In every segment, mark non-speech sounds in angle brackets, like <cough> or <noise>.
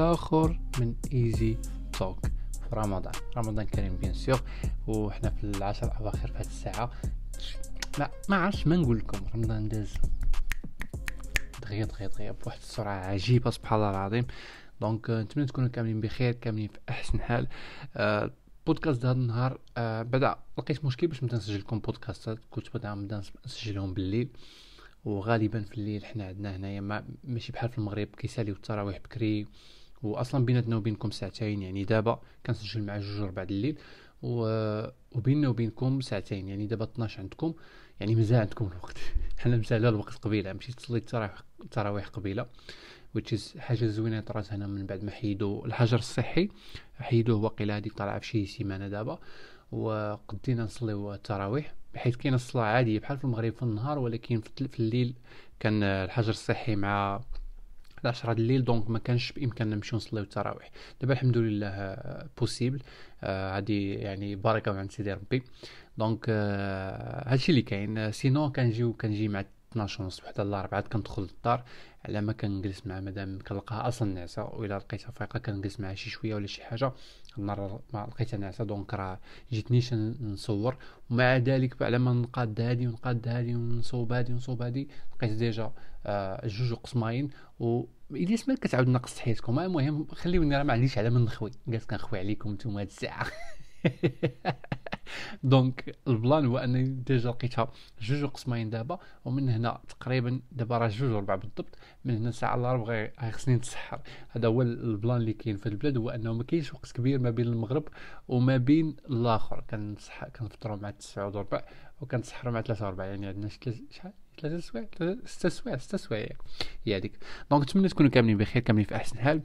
آخر من Easy Talk في رمضان. رمضان كريم bien sûr وحنا في العشر الأواخر في هذه الساعة. ما ما عرفتش ما نقول لكم رمضان داز. دغيا دغيا دغيا بواحد السرعة عجيبة سبحان الله العظيم. donc نتمنى تكونوا كاملين بخير كاملين في أحسن حال. آه بودكاست هذا النهار آه بعدا لقيت مشكل باش نبدا نسجل لكم بودكاستات كنت بدا نبدا نسجلهم بالليل. وغالبا في الليل حنا عندنا هنايا ما ماشي بحال في المغرب كيساليو التراويح بكري. واصلا بيناتنا وبينكم ساعتين يعني دابا كنسجل مع جوج ربع الليل و... وبيننا وبينكم ساعتين يعني دابا 12 عندكم يعني مزال عندكم الوقت. <laughs> حنا مزال الوقت قبيلة مشيت تصلي التراويح قبيلة which حاجة زوينة طرات هنا من بعد ما حيدوا الحجر الصحي. حيدوه واقيلا هذيك طالعة في شي سيمانة دابا وقدينا نصليو التراويح بحيث كاين الصلاه عادية بحال في المغرب في النهار ولكن في الليل كان الحجر الصحي مع 11 الليل donc ما كانش بإمكاننا نمشيو نصليو التراويح دابا الحمد لله possible هادي آه يعني بركه من عند سيدي ربي. donc آه هادشي اللي كاين. sinon كنجيو كنجي مع 12 ونص وحده لا ربعة كندخل للدار على ما كنجلس مع مدام كنلقاها أصلا ناعسة وإلا لقيتها فايقة كنجلس معها شي شوية ولا شي حاجة النهار ما لقيتها ناعسة donc راه جيتنيش نصور. ومع ذلك على ما نقاد هادي ونقاد هادي ونصوب هادي ونصوب هادي لقيت déjà آه جوج قسماين و الا سمعت كتعاود ناقص حياتكم. المهم خليوني راه ما عنديش على من نخوي. جالس كنخوي عليكم نتوما هاد الساعة <laughs> donc ال plan هو انني déjà لقيتها جوج قسمين دابا ومن هنا تقريبا دابا راه جوج وربع بالضبط من هنا ساعه الا ربع خصني نتسحر. هذا هو ال plan اللي كاين في البلاد هو أنه ما كاينش وقت كبير ما بين المغرب وما بين الآخر. كنصح كنفطروا مع 9 وربع وكنتسحروا مع 3 وربع يعني عندنا شحال؟ ثلاثة سوايع؟ ستة سوايع ستة سوايع هي هذيك. donc نتمنى تكونوا كاملين بخير كاملين في أحسن حال.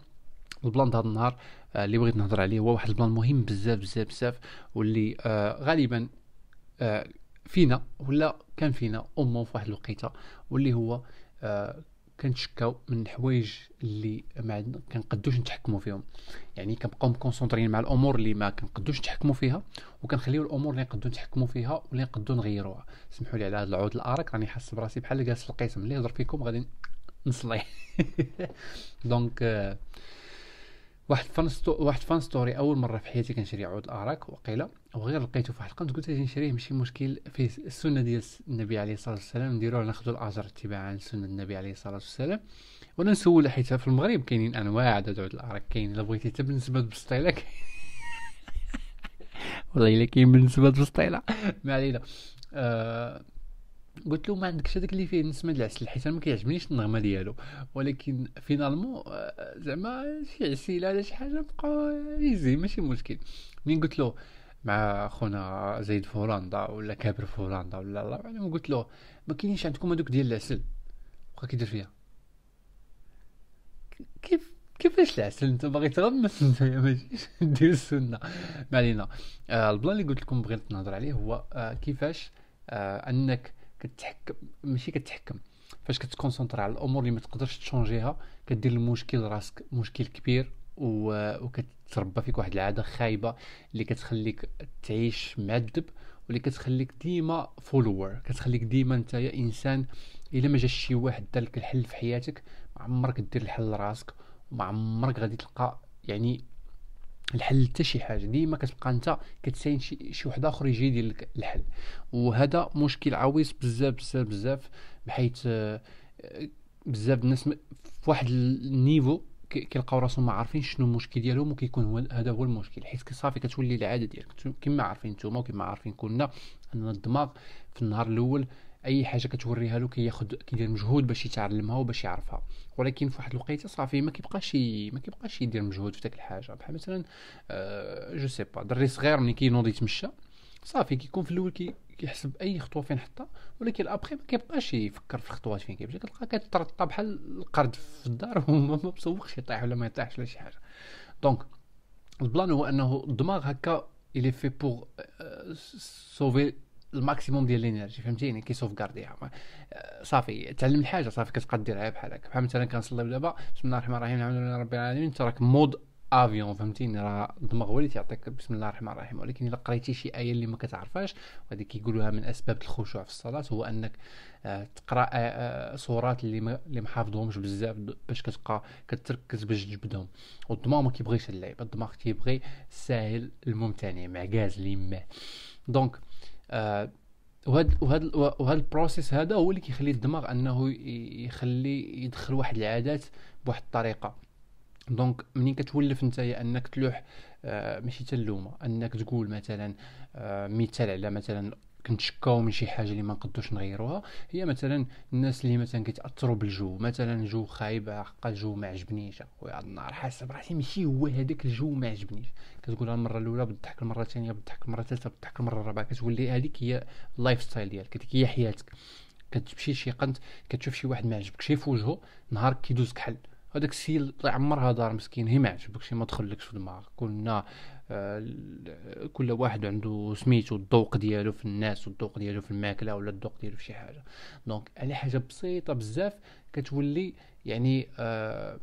ال plan هذا النهار آه اللي بغيت نهضر عليه هو واحد ال plan مهم بزاف بزاف بزاف واللي آه غالبا آه فينا ولا كان فينا امو في واحد الوقيتة واللي هو كنتشكاو من الحوايج اللي ما كنقدوش نتحكموا فيهم. يعني كنبقاو مكونسونطرين مع الأمور اللي ما كنقدوش نتحكموا فيها وكنخليو الأمور اللي نقدو نتحكموا فيها واللي نقدو نغيروها. سمحوا لي على هذا العود الاراك راني حاسس براسي بحال جالس في القسم. اللي يهضر فيكم غادي نصلي. <laughs> donc واحد fun. واحد fun story أول مرة في حياتي كنشري عود الاراك وقيلة وغير لقيته في واحد القنت قلت أجي نشريه ماشي مشكل فيه السنة ديال النبي عليه الصلاة والسلام نديروه ناخذ الأجر اتباعا لسنة النبي عليه الصلاة والسلام وأنا نسول حيت في المغرب كاينين أنواع د عود الاراك كاين إلا بغيتي حتى بالنسبة للبسطيله <laughs> والله إلا كاين بالنسبة للبسطيله ما علينا آه قلت له ما عندكش هذاك اللي فيه نسمة العسل حيت أنا ما كيعجبنيش النغمة ديالو. ولكن finalement آه، زعما شي عسيله ولا شي حاجة بقى easy ماشي مشكل. مين قلت له؟ مع خونا زيد في هولندا ولا كابر في هولندا ولا الله اعلم قلت له؟ ما كاينينش عندكم هذوك ديال العسل. بقى كيدير فيها. كيف كيفاش العسل؟ انت باغي تغمس انت ماشي؟ <laughs> دير السنة. ما علينا. آه ال plan اللي قلت لكم بغيت نهضر عليه هو آه كيفاش آه انك كتحكم ماشي كتحكم فاش كتكونسونطري على الأمور اللي ما تقدرش تشونجيها كدير المشكل راسك مشكل كبير. وكتربى فيك واحد العادة خايبة اللي كتخليك تعيش معذب واللي كتخليك ديما فولور كتخليك ديما انت إنسان إلا ما جاش شي واحد دارلك الحل في حياتك ما عمرك دير الحل لراسك وما عمرك غادي تلقى يعني الحل حتى شي حاجة. ديما كتبقى انت كتساين شي, شي واحد اخر يجي يدير لك الحل. وهذا مشكل عويص بزاف بزاف بزاف بحيث آه، بزاف الناس في واحد ال niveau كيلقاو راسهم ما عارفين شنو المشكل ديالهم وكيكون هو هذا هو المشكل. حيت صافي كتولي العادة ديالك. كما عارفين نتوما وكما عارفين كلنا ان الدماغ في النهار الأول أي حاجة كتوريها له كياخذ كيدير مجهود باش يتعلمها وباش يعرفها. ولكن في واحد الوقيتة صافي ما كيبقاش ما كيبقاش يدير مجهود في ديك الحاجة. بحال مثلا je sais pas دري صغير ملي كينوض يتمشى صافي كيكون في الأول كي كيحسب أي خطوة فين حطها ولكن ابخي ما كيبقاش يفكر في الخطوات فين كيمشي. كتلقى كترطى بحال القرد في الدار <laughs> وما مسوقش يطيح ولا ما يطيحش ولا شي حاجة. donc ال plan هو أنه الدماغ هكا il fait pour sauver ال maximum ديال ال énergie فهمتيني؟ كيسوفكارديها صافي تعلم الحاجة صافي كتبقى ديرها بحال هكا. بحال مثلا كنصلي دابا بسم الله الرحمن الرحيم الحمد لله رب العالمين انت راك mode avion فهمتيني؟ راه الدماغ هو اللي تيعطيك بسم الله الرحمن الرحيم. ولكن إلا قريتي شي آية اللي ما كتعرفهاش وهذه كيقولوها من أسباب الخشوع في الصلاة هو أنك آه، تقرأ آه، سورات اللي ما اللي حافظهمش بزاف باش كتبقى كتركز باش تجبدهم. والدماغ ما كيبغيش اللعب الدماغ كيبغي الساهل الممتنع معكاز ليماه donc وهاد وهاد وهاد ال process هذا هو اللي كيخلي الدماغ أنه يخلي يدخل واحد العادات بواحد الطريقة. donc منين كتولف نتايا أنك تلوح آه ماشي تلومه أنك تقول مثلا آه مثال على مثلا كنتشكاو من شي حاجة اللي ما نقدوش نغيروها. هي مثلا الناس اللي مثلا كيتأثروا بالجو مثلا الجو خايب حق الجو ما عجبنيش. أخويا النهار حاسب راسي ماشي هو هذاك الجو ما عجبنيش. كتقول المرة الأولى بضحك المرة الثانية بضحك المرة الثالثة بضحك المرة الرابعة. كتولي هذيك هي ال life style ديالك هذيك هي حياتك. كتمشي شي قنت كتشوف شي واحد ما عجبكش في وجهه نهار كيدوز كحل. هذاك السيد الله يعمرها دار مسكين هي ما عجبكش ما دخلكش في دماغك. آه كل واحد عنده سميتو الذوق ديالو في الناس والذوق ديالو في الماكلة ولا الذوق ديالو في شي حاجة. donc على حاجة بسيطة بزاف كتولي يعني آه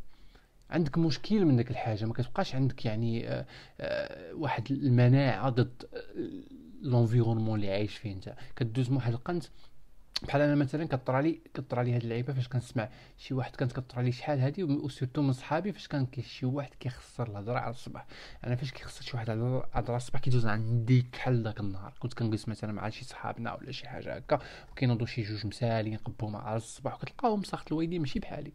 عندك مشكل من ديك الحاجة. ما كتبقاش عندك يعني آه آه واحد المناعة ضد l'environnement اللي عايش فيه أنت. كدوز من واحد القنت بحال أنا مثلا كطرى لي كطرى لي هاد اللعيبة فاش كنسمع شي واحد كانت كطرى لي شحال هادي و surtout من صحابي فاش كان شي واحد كيخسر الهضرة على الصباح. أنا فاش كيخسر شي واحد على الهضرة الصباح كيدوز عندي كحل داك النهار. كنت كنجلس مثلا مع شي صحابنا ولا شي حاجة هكا وكينوضوا شي جوج مسالين نقبوهم على الصباح وكتلقاهم ساخط الويدين ماشي بحالي.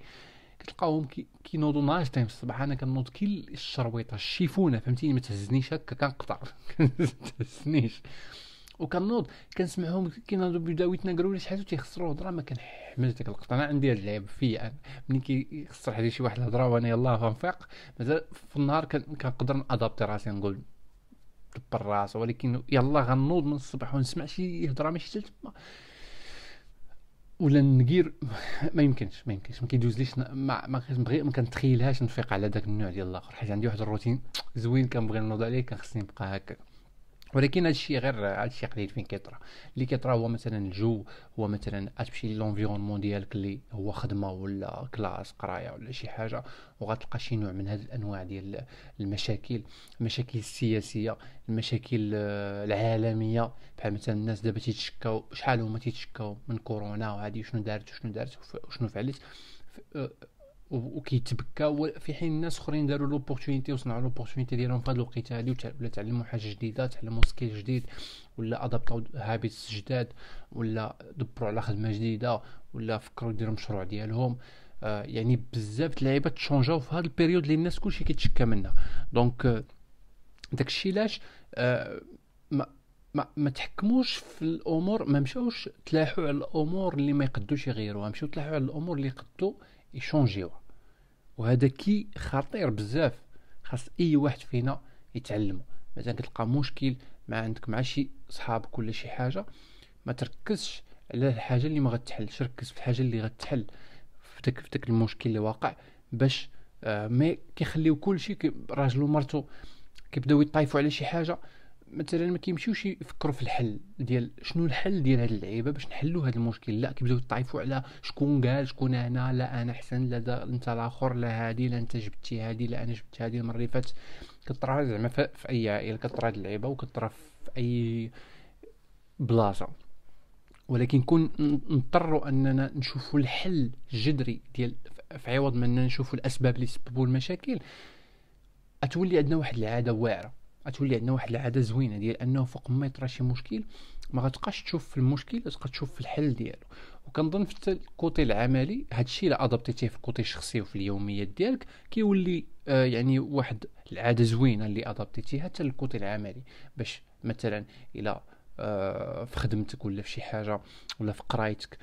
كتلقاهم كينوضوا ناشطين في الصباح. أنا كنوض كي الشرويطه الشيفونة فهمتيني؟ ما تهزنيش هكا كنقطع. <laughs> ما تهزنيش. وكنوض كنسمعهم كيناضوا بداو يتناقروا لي شي حاجة تيخسروا الهضره ما كنحملش ديك الوقت. أنا عندي هاد اللعب فيا ملي كيخسر حدا شي واحد الهضرة وأنا يلاه فنفيق مازال في النهار كنقدر نادابتي راسي نقول بالراس ولكن يلا غنوض من الصباح ونسمع شي هضرة ماشي تما. ولا نقير ما يمكنش ما يمكنش ما كيدوزليش ما ما كنبغي ما كنتخيلهاش نفيق على داك النوع ديال الآخر. حيت عندي واحد الروتين زوين كنبغي نوض عليه كنخصني نبقى هكا. ولكن هذا الشيء غير هذا الشيء قليل فين كيطرا. اللي كيطرا هو مثلا الجو هو مثلا تمشي l'environnement ديالك اللي هو خدمة ولا classe قراية ولا شي حاجة وغتلقى شي نوع من هذه الأنواع ديال المشاكل المشاكل السياسية المشاكل العالمية. بحال مثلا الناس دابا تيتشكاو شحال هما تيتشكاو من كورونا وهذه شنو دارت وشنو دارت وشنو فعلت. وكيتبكى. في حين الناس اخرين داروا l'opportunité وصنعوا l'opportunité ديالهم في هذه الوقيته هذه ولا تعلموا حاجة جديدة تعلموا skill جديد ولا ادابطاو habits جداد ولا دبروا على خدمة جديدة ولا فكروا يديروا مشروع ديالهم. آه يعني بزاف اللعيبه تشونجاو في هذا ال période اللي الناس كلشي كيتشكى منها. donc آه داكشي علاش آه ما ما, ما تحكموش في الأمور ما مشاوش تلاحوا على الأمور اللي ما يقدوش يغيروها. مشاو تلاحوا على الأمور اللي يقدوا يشونجيوها وهذا كي خطير بزاف. خاص أي واحد فينا يتعلمه مثلا كتلقى مشكل مع عندك مع شي صحابك ولا شي حاجة ما تركزش على الحاجة اللي ما غتحلش ركز في الحاجة اللي غتحل. في داك في داك المشكل اللي واقع باش آه ما كيخليو كلشي راجل ومرتو كيبداو يطايفوا على شي حاجة. مثلا ما كيمشيوش يفكروا في الحل ديال شنو الحل ديال هاد اللعيبة باش نحلوا هاد المشكل. لا كيبداو يطايفوا على شكون قال شكون أنا لا أنا أحسن لا دا أنت الآخر لا هادي لا أنت جبتي هادي لا أنا جبت هادي المرة اللي فاتت. كطرا زعما في أي عائلة كطرا هاد اللعيبة وكطرا في أي بلاصة. ولكن كون نضطروا أننا نشوفوا الحل الجذري ديال في عوض ما أننا نشوفوا الأسباب اللي سببوا المشاكل أتولي عندنا واحد العادة واعرة. غتولي عندنا واحد العادة زوينة ديال أنه فوق ما يطرا شي مشكل ما غتبقاش تشوف في المشكل تبقى تشوف في الحل ديالو. وكنظن في الكوتي العملي هادشي إلا أدابتيتيه في الكوتي الشخصي وفي اليوميات ديالك كيولي آه يعني واحد العادة زوينة اللي ادابتيتيها حتى للكوتي العملي. باش مثلا إلى آه في خدمتك ولا في شي حاجة ولا في قرايتك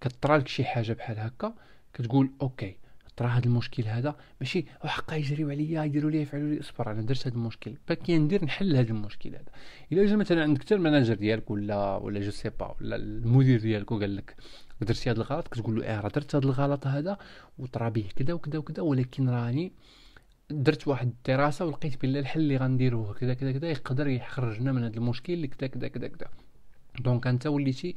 كطرالك شي حاجة بحال هكا كتقول okay طرا هذا المشكل هذا ماشي وحقا يجريو عليا يديروا لي يفعلوا لي اصبر أنا درت هذا المشكل. فكي ندير نحل هذا المشكل هذا. إلا جا مثلا عندك حتى ال manager ديالك ولا ولا je sais pas ولا المدير ديالك وقال لك درتي هذا الغلط كتقول له آه راه درت هذا الغلط هذا وطرا به كذا وكذا وكذا ولكن راني درت واحد الدراسة ولقيت بلي الحل اللي غنديروه كذا كذا كذا يقدر يخرجنا من هذا المشكل كذا كذا كذا كذا donc أنت وليتي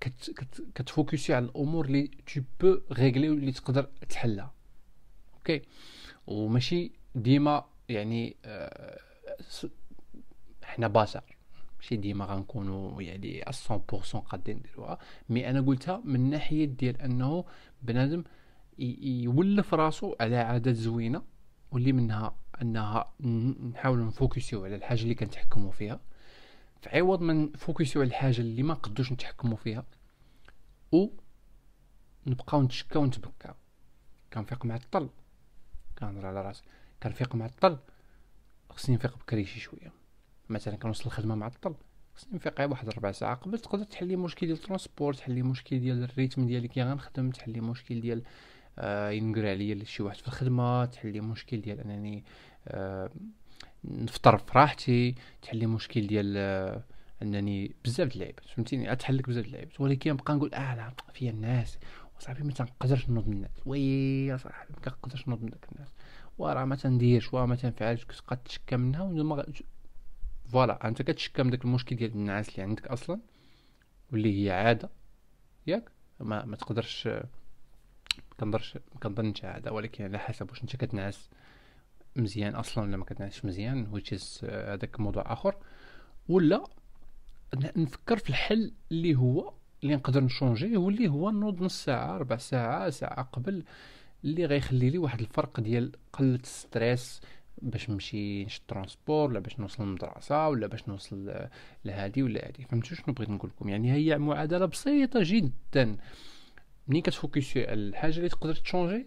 كت كت كتفوكسي على الأمور اللي tu peux régler واللي تقدر تحلها. okay وماشي ديما يعني آه، حنا بشر. ماشي ديما غنكونوا يعني 100% قادين نديروها. mais أنا قلتها من ناحية ديال أنه بنادم يولف راسو على عادات زوينة واللي منها أنها ن- نحاولوا نفوكسيو على الحاجة اللي كنتحكموا فيها. في عوض ما نفوكسيو على الحاجة اللي ما نقدوش نتحكموا فيها. و نبقاو نتشكاو ونتبكاو. كنفيق معطل كنهضر على راسي. كنفيق معطل خصني نفيق بكري شي شوية. مثلا كنوصل الخدمة معطل خصني نفيق غير واحد ربع ساعة قبل تقدر تحلي مشكل ديال ال transport تحلي مشكل ديال ال rythme ديالك كي غنخدم تحلي مشكل ديال آه ينقر عليا شي واحد في الخدمة تحلي مشكل ديال أنني آه نفطر في راحتي تحلي مشكل ديال آه انني بزاف د اللعيبات فهمتيني؟ غتحلك بزاف د اللعيبات. ولكن نبقى نقول آه لا فيا النعاس. وصاحبي ما تنقدرش نوض من النعاس. وي صاحبي ما كنقدرش نوض من داك النعاس. وراه ما تنديرش وراه ما تنفعلش كتبقى تشكى منها وما voilà انت كتشكى من داك المشكل ديال النعاس اللي عندك أصلا واللي هي عادة ياك ما ما تقدرش ما كنظنش عادة ولكن على حسب واش انت كتنعس. مزيان أصلا ولا ما كتنعسش مزيان which is آه، هذاك موضوع آخر. ولا نفكر في الحل اللي هو اللي نقدر نشونجيه واللي هو نوض نص ساعة ربع ساعة ساعة قبل اللي غيخلي لي واحد الفرق ديال قلة ال stress باش نمشي نشد transport ولا باش نوصل للمدرسة ولا باش نوصل ل- لهادي ولا هادي. فهمتوا شنو بغيت نقول لكم؟ يعني هي معادلة بسيطة جدا. ملي كتفوكسي على الحاجة اللي تقدر تشونجي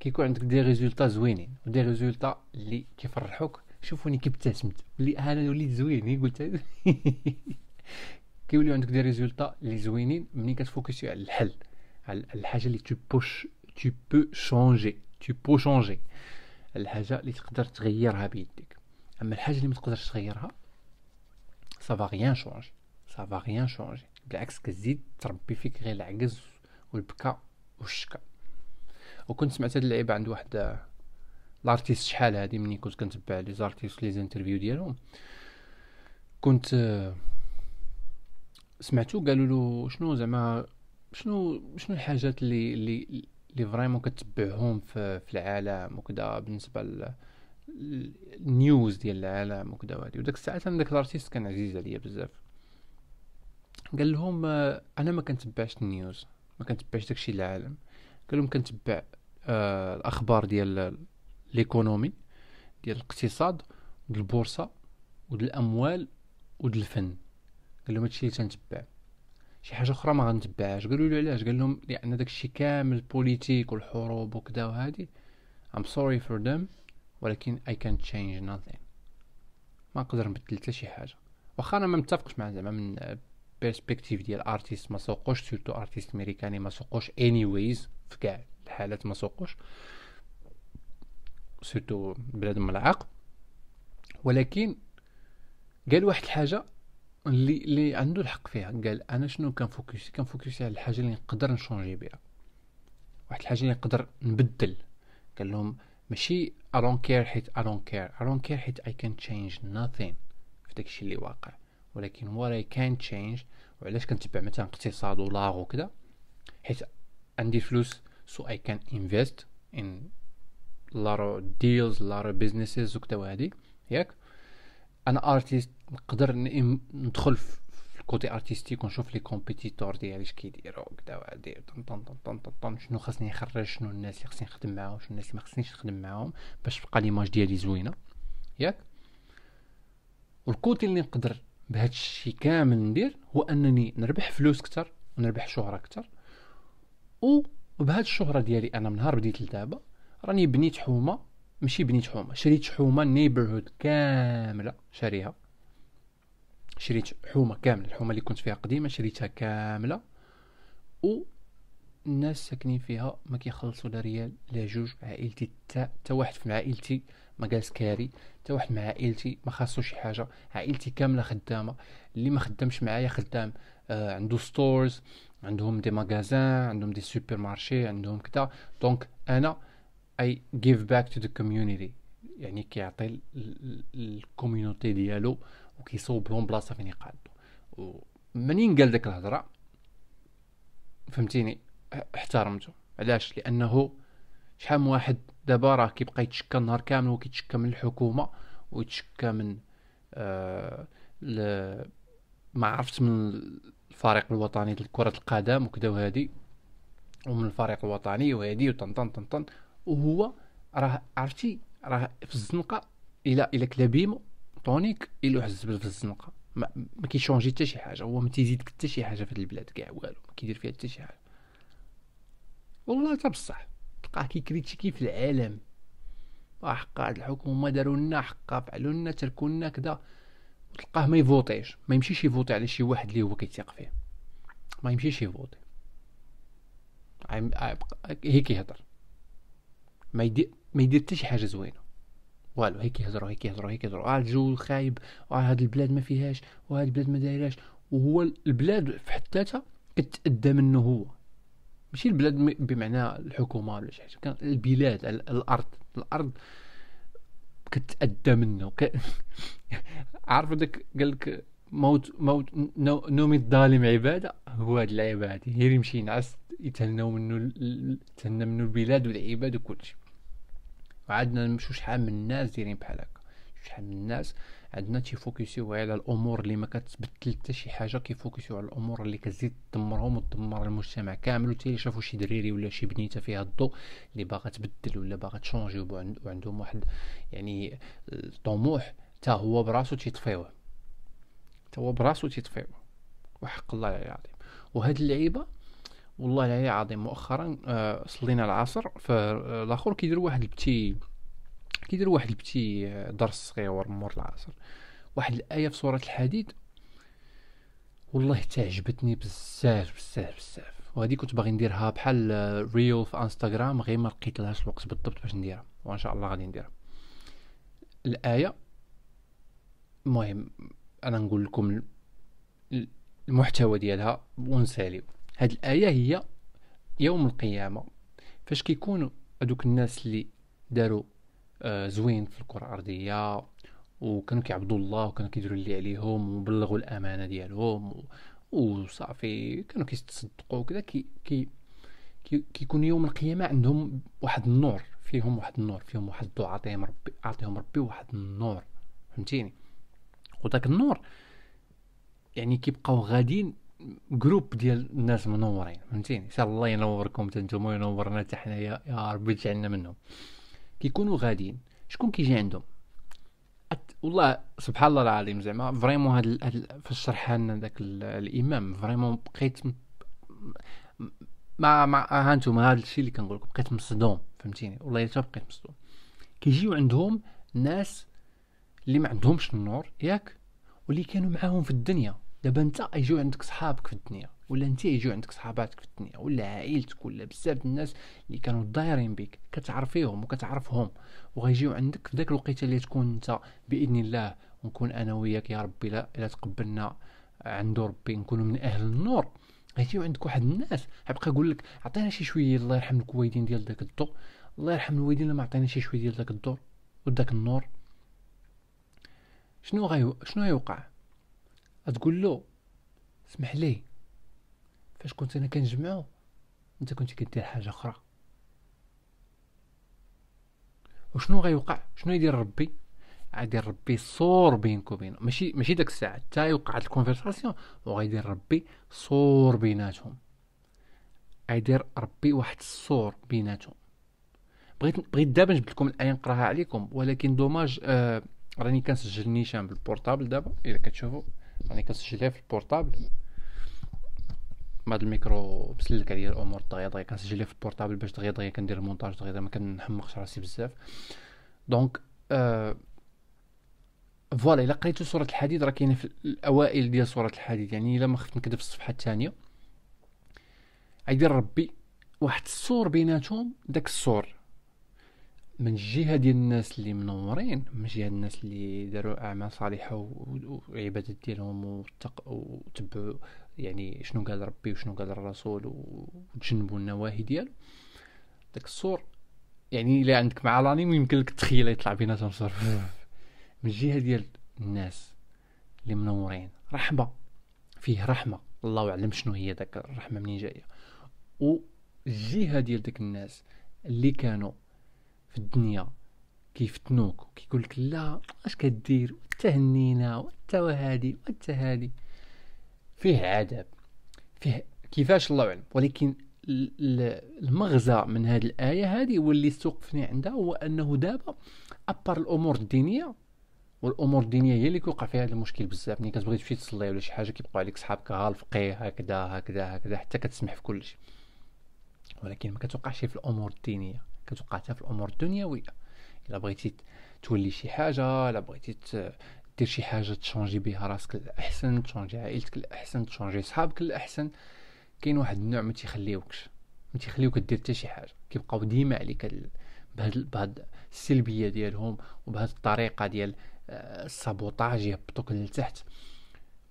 كيكون عندك des résultats زوينين و des résultats اللي كيفرحوك. شوفوني كي ابتسمت اللي أنا وليت زوين قلت. <laughs> كيوليو عندك des résultats اللي زوينين ملي كتفوكسي على الحل على الحاجة اللي tu peux ch- tu peux changer tu peux changer الحاجة اللي تقدر تغيرها بيديك أما الحاجة اللي ما تقدرش تغيرها ça va rien changer ça va rien changer بالعكس كتزيد تربي فيك غير العجز والبكاء والشكا. وكنت سمعت هاد اللعيبة عند واحد l'artiste شحال هادي مني كنت كنتبع les artistes les interviews ديالهم. كنت آه، سمعتو قالوا له شنو زعما شنو شنو الحاجات اللي اللي اللي vraiment كتبعهم في, في العالم وكذا بالنسبة لل ال news ديال العالم وكذا وهادي. وداك الساعات أنا داك ال artiste كان عزيز عليا بزاف. قال لهم آه، أنا ما كنتبعش ال news ما كنتبعش داكشي العالم قال لهم كنتبع آه الأخبار ديال l'économie ديال الاقتصاد وديال البورصة وديال الأموال وديال الفن. قال لهم هادشي اللي تنتبع. شي حاجة أخرى ما غنتبعهاش. قالوا له علاش؟ قال لهم لأن داكشي كامل ال politique والحروب وكذا وهادي. I'm sorry for them ولكن I can't change nothing. ما نقدر نبدل حتى شي حاجة. واخا أنا ما متفقش مع زعما من perspective ديال artiste ما سوقوش surtout artiste أمريكاني ما سوقوش ويز في كاع الحالات ما سوقوش. surtout بلادهم ملعق. ولكن قال واحد الحاجة اللي اللي عنده الحق فيها. قال أنا شنو كنفوكسي؟ كنفوكسي على الحاجة اللي نقدر نشونجي بها واحد الحاجة اللي نقدر نبدل. قال لهم ماشي I don't care حيت I don't care. I don't care حيت I can change nothing في داكشي اللي واقع. ولكن what I can change وعلاش كنتبع مثلا اقتصاد و l'art وكذا حيت عندي فلوس so I can invest in lot of deals lot of businesses وكذا وهادي ياك؟ أنا artiste نقدر ندخل في ال côté artistique ونشوف les compétiteurs ديالي اش كيديروا وكذا وهادي طن طن طن طن طن طن. شنو خاصني نخرج شنو الناس اللي خاصني نخدم معاهم؟ شنو الناس اللي ما خاصنيش نخدم معاهم؟ باش تبقى l'image ديالي زوينة. ياك؟ وال côté اللي نقدر بهذا الشيء كامل ندير هو أنني نربح فلوس كتر ونربح شهرة كتر و وبهاد الشهرة ديالي أنا من نهار بديت لدابا راني بنيت حومة ماشي بنيت حومة شريت حومة neighborhood كاملة شاريها. شريت حومة كاملة الحومة اللي كنت فيها قديمة شريتها كاملة. و الناس ساكنين فيها ما كيخلصوا لا ريال لا جوج عائلتي تا واحد في عائلتي ما جالس كاري. تا واحد من عائلتي ما خاصو شي حاجة. عائلتي كاملة خدامة. اللي ما خدامش معايا خدام آه عنده stores عندهم des magasins عندهم des supermarchés عندهم كذا. donc أنا I give back to the community يعني كيعطي ال community ديالو وكيصوب لهم بلاصة فين يقعدوا ومنين قال ديك الهضرة؟ فهمتيني؟ احترمته. علاش؟ لأنه شحال من واحد دابا راه كيبقى يتشكى النهار كامل وكيتشكى من الحكومة ويتشكى من آه. ما عرفت من الفريق الوطني لكرة القدم وكذا وهادي. ومن الفريق الوطني وهادي وطنطن طنطن وهو راه عرفتي راه في الزنقة إلى إلى كلا بيمو طونيك الا واحد الزبل في الزنقة. ما, ما كيشونجي حتى شي حاجة. هو ما تيزيدك حتى شي حاجة في هاد البلاد كاع والو. ما كيدير فيها حتى شي حاجة. والله حتى بصح. تلقاه كيكريتيكي في العالم. حقا هاد الحكومة داروا لنا حقا فعلوا لنا تركوا لنا كذا. تلقاه ما يفوتيش. ما يمشيش يفوتي على شي واحد اللي هو كيتيق فيه. ما يمشيش يفوتي هي كيهضر ما يدير ما يدير حتى شي حاجة زوينة. والو هي كيهضروا هي كيهضروا هي كيهضروا آه الجو خايب. آه هاد البلاد ما فيهاش. وهاد البلاد ما دايراش. وهو البلاد في حد ذاتها كتأدى منه هو. ماشي البلاد بمعنى الحكومة ولا شي حاجة. البلاد الأرض. الأرض كتأدى منه. ك... عارف داك قال لك موت موت نوم الظالم عبادة؟ هو هاد العباده غير يمشي ينعس يتهناو منه يتهنى منه البلاد والعباد وكلشي. وعندنا نمشو شحال من الناس دايرين بحال هكا. شحال من الناس عندنا تيفوكسيو على الأمور اللي ما كتبدل حتى شي حاجة كيفوكسيو على الأمور اللي كتزيد تدمرهم وتدمر المجتمع كامل وتالي شافوا شي دريري ولا شي بنيتة فيها الضوء اللي باغا تبدل ولا باغا تشونجي وعندهم واحد يعني الطموح تا هو براسو تيطفيوه. تا هو براسو تيطفيوه. وحق الله العلي العظيم. وهاد اللعيبة والله العظيم مؤخرا آه صلينا العصر فالآخر كيديروا واحد ال petit كيديروا واحد ال petit درس صغير مور العصر؟ واحد الآية في سورة الحديد والله تعجبتني بزاف بزاف بزاف. وهذه كنت باغي نديرها بحال reel في انستغرام غير ما لقيت لهاش الوقت بالضبط باش نديرها. وان شاء الله غادي نديرها. الآية المهم أنا نقول لكم المحتوى ديالها ونساليو. هاد الآية هي يوم القيامة. فاش كيكونوا هذوك الناس اللي داروا زوين في الكرة الأرضية وكانوا كيعبدوا الله وكانوا كيديروا اللي عليهم وبلغوا الأمانة ديالهم وصافي كانوا كيتصدقوا وكذا كي كي كيكون يوم القيامة عندهم واحد النور فيهم واحد النور فيهم واحد الضوء عطيهم ربي عطيهم ربي واحد النور فهمتيني؟ وداك النور يعني كيبقاو غاديين groupe ديال الناس منورين فهمتيني؟ ان شاء الله ينوركم نتوما وينورنا حتى حنايا يا ربي تجعلنا منهم. كيكونوا غاديين. شكون كيجي عندهم؟ والله سبحان الله العظيم زعما vraiment هاد, هاد فاش شرح لنا داك الإمام vraiment بقيت ما ما ها أنتم هذا الشيء اللي كنقول لكم بقيت مصدوم فهمتيني؟ والله حتى بقيت مصدوم. كيجيو عندهم ناس اللي ما عندهمش النور ياك؟ واللي كانوا معاهم في الدنيا. دابا انت يجيو عندك صحابك في الدنيا ولا انت يجيو عندك صحاباتك في الدنيا ولا عائلتك ولا بزاف الناس اللي كانوا دايرين بك كتعرفيهم وكتعرفهم وغيجيو عندك في ذاك الوقيته اللي تكون انت بإذن الله ونكون أنا وياك يا ربي لا الا تقبلنا عنده ربي نكونوا من أهل النور. غيجيو عندك واحد الناس غيبقى يقول لك عطينا شي شوية الله يرحم الكويدين ديال داك الضوء الله يرحم الوالدين ما عطينا شي شوية ديال داك الضوء وداك النور. شنو غي شنو غيوقع تقول له اسمح لي فاش كنت أنا كنجمعو أنت كنت كدير حاجة أخرى. وشنو غيوقع؟ شنو يدير ربي؟ غيدير ربي صور بينك وبينه. ماشي ماشي داك الساعة حتى يوقع الكونفرساسيون وغيدير ربي صور بيناتهم. غيدير ربي واحد السور بيناتهم. بغيت بغيت دابا نجبد لكم الآية نقراها عليكم ولكن dommage آه راني كنسجل نيشان بال portable دابا إلا كتشوفوا راني كنسجلها في ال portable هاد الميكرو مسلك عليا الأمور دغيا دغيا كنسجلها في ال portable باش دغيا دغيا كندير المونتاج دغيا ما كنحمقش راسي بزاف. donc voilà إلا قريتو سورة الحديد راه كاينة في الأوائل ديال سورة الحديد. يعني إلا ما خفت نكذب في الصفحة الثانية. غيدير ربي واحد السور بيناتهم داك السور. من الجهه ديال الناس اللي منورين من جهة الناس اللي داروا أعمال صالحة وعبادات ديالهم وتبعوا يعني شنو قال ربي وشنو قال الرسول وتجنبوا النواهي ديالو. داك الصور يعني إلا عندك مع لانيم يمكن لك تخيل يطلع بيناتهم صور <laughs> من الجهه ديال الناس اللي منورين رحمة فيه رحمة. الله اعلم شنو هي داك الرحمة منين جاية. والجهه ديال داك الناس اللي كانوا في الدنيا. كيفتنوك وكيقول لك لا اش كدير؟ تهنينا وانت وهادي وانت هادي. فيه عذاب. فيه كيفاش الله اعلم ولكن المغزى من هذه الآية هذه واللي استوقفني عندها هو أنه دابا أبار الأمور الدينية والأمور الدينية هي اللي كيوقع فيها هذا المشكل بزاف. ملي كتبغي تمشي تصلي ولا شي حاجة كيبقاو عليك صحابك ها الفقيه هكذا هكذا هكذا حتى كتسمح في كل شيء ولكن ما كتوقعش في الأمور الدينية. كتوقع حتى في الأمور الدنيوية. إلا بغيتي تولي شي حاجة إلا بغيتي دير شي حاجة تشونجي بها راسك للأحسن تشونجي عائلتك للأحسن تشونجي صحابك للأحسن كاين واحد النوع ما تيخليوكش. ما تيخليوك دير حتى شي حاجة. كيبقاو ديما عليك بهاد بهاد السلبية ديالهم وبهاد الطريقة ديال آه، السابوتاج يهبطوك لتحت.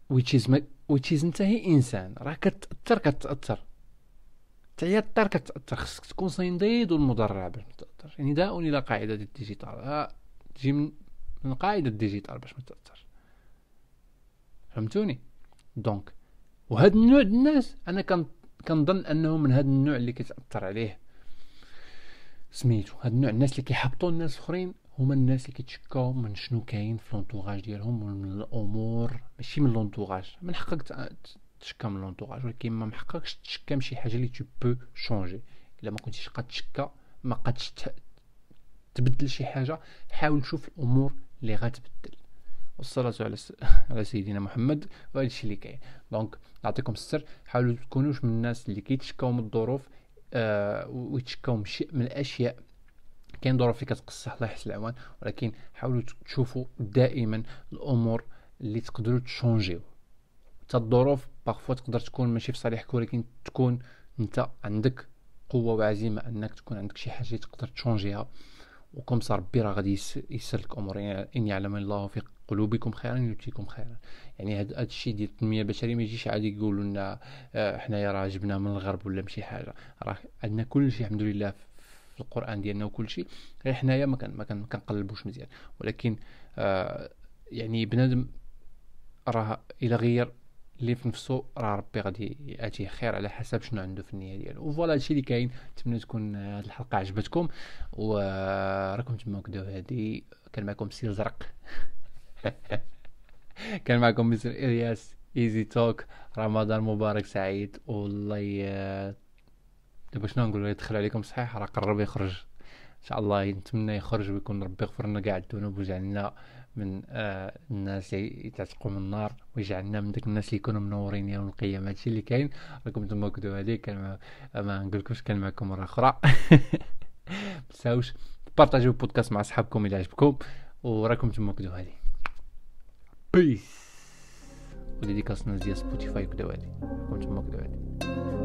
ويتشيز ويتشيز انت هي إنسان. راه كتأثر كتأثر. حتى هي الطير كتاثر خصك تكون صنديد والمدرع باش ما تأثرش. يعني داء إلى قاعدة الديجيتال تجي من قاعدة الديجيتال باش ما تأثرش. فهمتوني؟ دونك وهاد النوع الناس أنا كنظن انهم من هاد النوع اللي كيتأثر عليه. سميتو هاد النوع الناس اللي كيحبطوا الناس الأخرين هما الناس اللي كيتشكاو من شنو كاين في l'entourage ديالهم ومن الأمور ماشي من l'entourage من حقك تشكا من l'entourage ولكن ما محققش تشكا من شي حاجة اللي tu peux changer إلا ما كنتيش قاد تشكا ما قادش تبدل شي حاجة حاول تشوف الأمور اللي غتبدل. والصلاة على. على سيدنا محمد وهذا الشيء اللي كاين. donc نعطيكم السر. حاولوا تكونوش من الناس اللي كيتشكاو من الظروف آه ويتشكاو من من الأشياء. كاين ظروف اللي كتقصح الله يحسن العوان ولكن حاولوا تشوفوا دائما الأمور اللي تقدروا تشونجيو. حتى الظروف parfois تقدر تكون ماشي في صالحك ولكن تكون أنت عندك قوة وعزيمة أنك تكون عندك شي حاجة تقدر تشونجيها. وكم صار ربي راه غادي يسر لك أمور. يعني إن يعلم الله في قلوبكم خيرا يؤتيكم خيرا. يعني هذا الشيء ديال التنمية البشرية ما يجيش عادي يقولوا لنا آه، حنايا راه جبنا من الغرب ولا ماشي حاجة. راه عندنا كل شيء الحمد لله في القرآن ديالنا وكل شيء غير حنايا ما كان ما كنقلبوش مزيان. ولكن آه يعني بنادم راه إلى غير اللي في نفسه راه ربي غادي يأتيه خير على حسب شنو عنده في النيه ديالو. وفوالا هادشي اللي كاين نتمنى تكون هاد الحلقة عجبتكم. وراكم تما كداو هادي. كان معكم سير زرق. <laughs> كان معكم مستر إلياس. ايزي توك رمضان مبارك سعيد. والله دابا شنو نقول يدخل عليكم صحيح راه قرب يخرج. إن شاء الله نتمنى يخرج ويكون ربي يغفر لنا كاع الذنوب ويجعلنا من آه الناس يتعتقوا من النار ويجعلنا من داك الناس اللي يكونوا منورين يوم القيامة. هادشي اللي كاين راكم تما كدو هذيك ما, نقولكمش كان معكم مره أخرى. <laughs> تنساوش بارطاجيو البودكاست مع صحابكم إلى عجبكم وراكم تما كدو هذه بيس وديديكاس ناس ديال سبوتيفاي كدو هذه راكم تما كدو هذه